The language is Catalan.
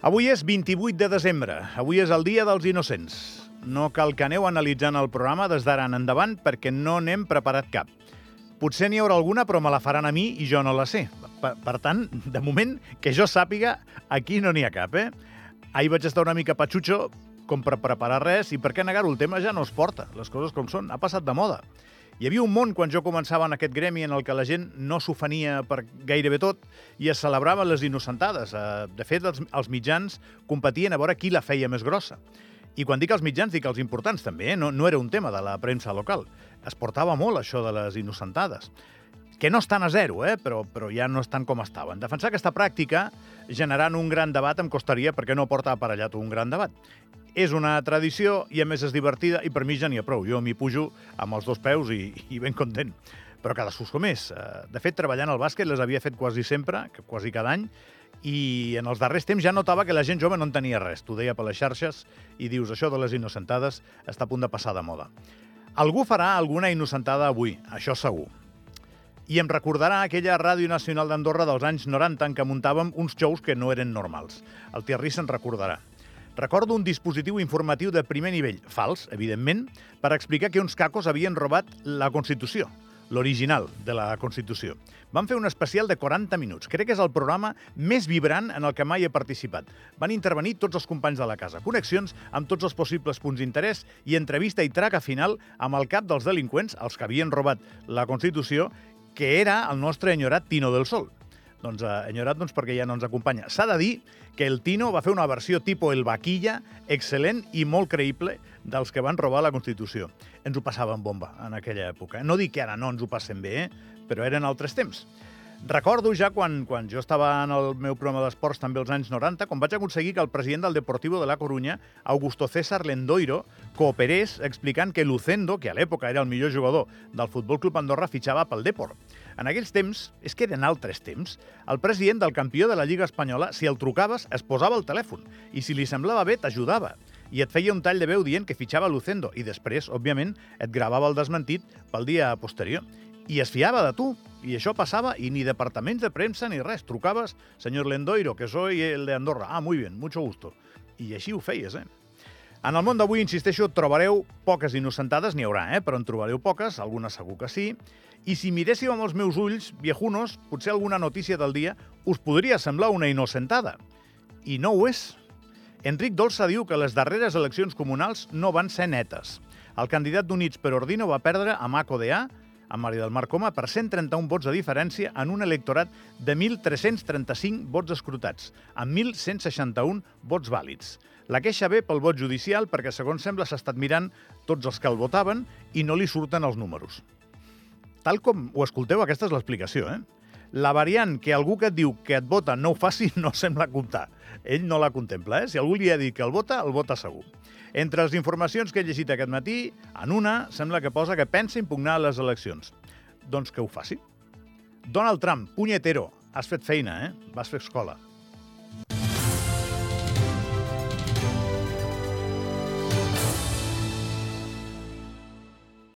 Avui és 28 de desembre. Avui és el dia dels innocents. No cal que aneu analitzant el programa des d'ara en endavant perquè no n'hem preparat cap. Potser n'hi haurà alguna, però me la faran a mi i jo no la sé. Per, per tant, de moment, que jo sàpiga, aquí no n'hi ha cap, eh? Ahir vaig estar una mica patxutxo com per preparar res i per què negar-ho? El tema ja no es porta, les coses com són, ha passat de moda. Hi havia un món quan jo començava en aquest gremi en el que la gent no s'ofenia per gairebé tot i es celebraven les innocentades. Eh, de fet, els, els mitjans competien a veure qui la feia més grossa. I quan dic els mitjans, dic els importants també, eh? no, no era un tema de la premsa local. Es portava molt això de les innocentades que no estan a zero, eh? però, però ja no estan com estaven. Defensar aquesta pràctica generant un gran debat em costaria perquè no porta aparellat un gran debat. És una tradició i a més és divertida i per mi ja n'hi ha prou. Jo m'hi pujo amb els dos peus i, i ben content. Però cadascú com és. Eh, de fet, treballant al bàsquet les havia fet quasi sempre, quasi cada any, i en els darrers temps ja notava que la gent jove no en tenia res. T'ho deia per les xarxes i dius això de les innocentades està a punt de passar de moda. Algú farà alguna innocentada avui, això segur i em recordarà aquella Ràdio Nacional d'Andorra dels anys 90 en què muntàvem uns shows que no eren normals. El Thierry se'n recordarà. Recordo un dispositiu informatiu de primer nivell, fals, evidentment, per explicar que uns cacos havien robat la Constitució, l'original de la Constitució. Van fer un especial de 40 minuts. Crec que és el programa més vibrant en el que mai he participat. Van intervenir tots els companys de la casa. Connexions amb tots els possibles punts d'interès i entrevista i traca final amb el cap dels delinqüents, els que havien robat la Constitució, que era el nostre enyorat Tino del Sol. Doncs eh, enyorat doncs, perquè ja no ens acompanya. S'ha de dir que el Tino va fer una versió tipus el Vaquilla, excel·lent i molt creïble dels que van robar la Constitució. Ens ho passàvem bomba en aquella època. No dic que ara no ens ho passem bé, eh? però eren altres temps. Recordo ja quan, quan jo estava en el meu programa d'esports també als anys 90, quan vaig aconseguir que el president del Deportivo de la Coruña, Augusto César Lendoiro, cooperés explicant que Lucendo, que a l'època era el millor jugador del Futbol Club Andorra, fitxava pel Deport. En aquells temps, és que eren altres temps, el president del campió de la Lliga Espanyola, si el trucaves, es posava al telèfon i si li semblava bé, t'ajudava i et feia un tall de veu dient que fitxava Lucendo i després, òbviament, et gravava el desmentit pel dia posterior. I es fiava de tu, i això passava i ni departaments de premsa ni res. Trucaves, senyor Lendoiro, que soy el de Andorra. Ah, muy bien, mucho gusto. I així ho feies, eh? En el món d'avui, insisteixo, trobareu poques innocentades, n'hi haurà, eh? però en trobareu poques, algunes segur que sí. I si miréssiu amb els meus ulls, viejunos, potser alguna notícia del dia us podria semblar una innocentada. I no ho és. Enric Dolça diu que les darreres eleccions comunals no van ser netes. El candidat d'Units per Ordino va perdre a Maco de A amb Maria del Mar Coma per 131 vots de diferència en un electorat de 1.335 vots escrutats, amb 1.161 vots vàlids. La queixa ve pel vot judicial perquè, segons sembla, s'ha estat mirant tots els que el votaven i no li surten els números. Tal com ho escolteu, aquesta és l'explicació, eh? La variant que algú que et diu que et vota no ho faci no sembla comptar. Ell no la contempla, eh? Si algú li ha dit que el vota, el vota segur. Entre les informacions que he llegit aquest matí, en una sembla que posa que pensa impugnar les eleccions. Doncs que ho faci. Donald Trump, punyetero, has fet feina, eh? Vas fer escola.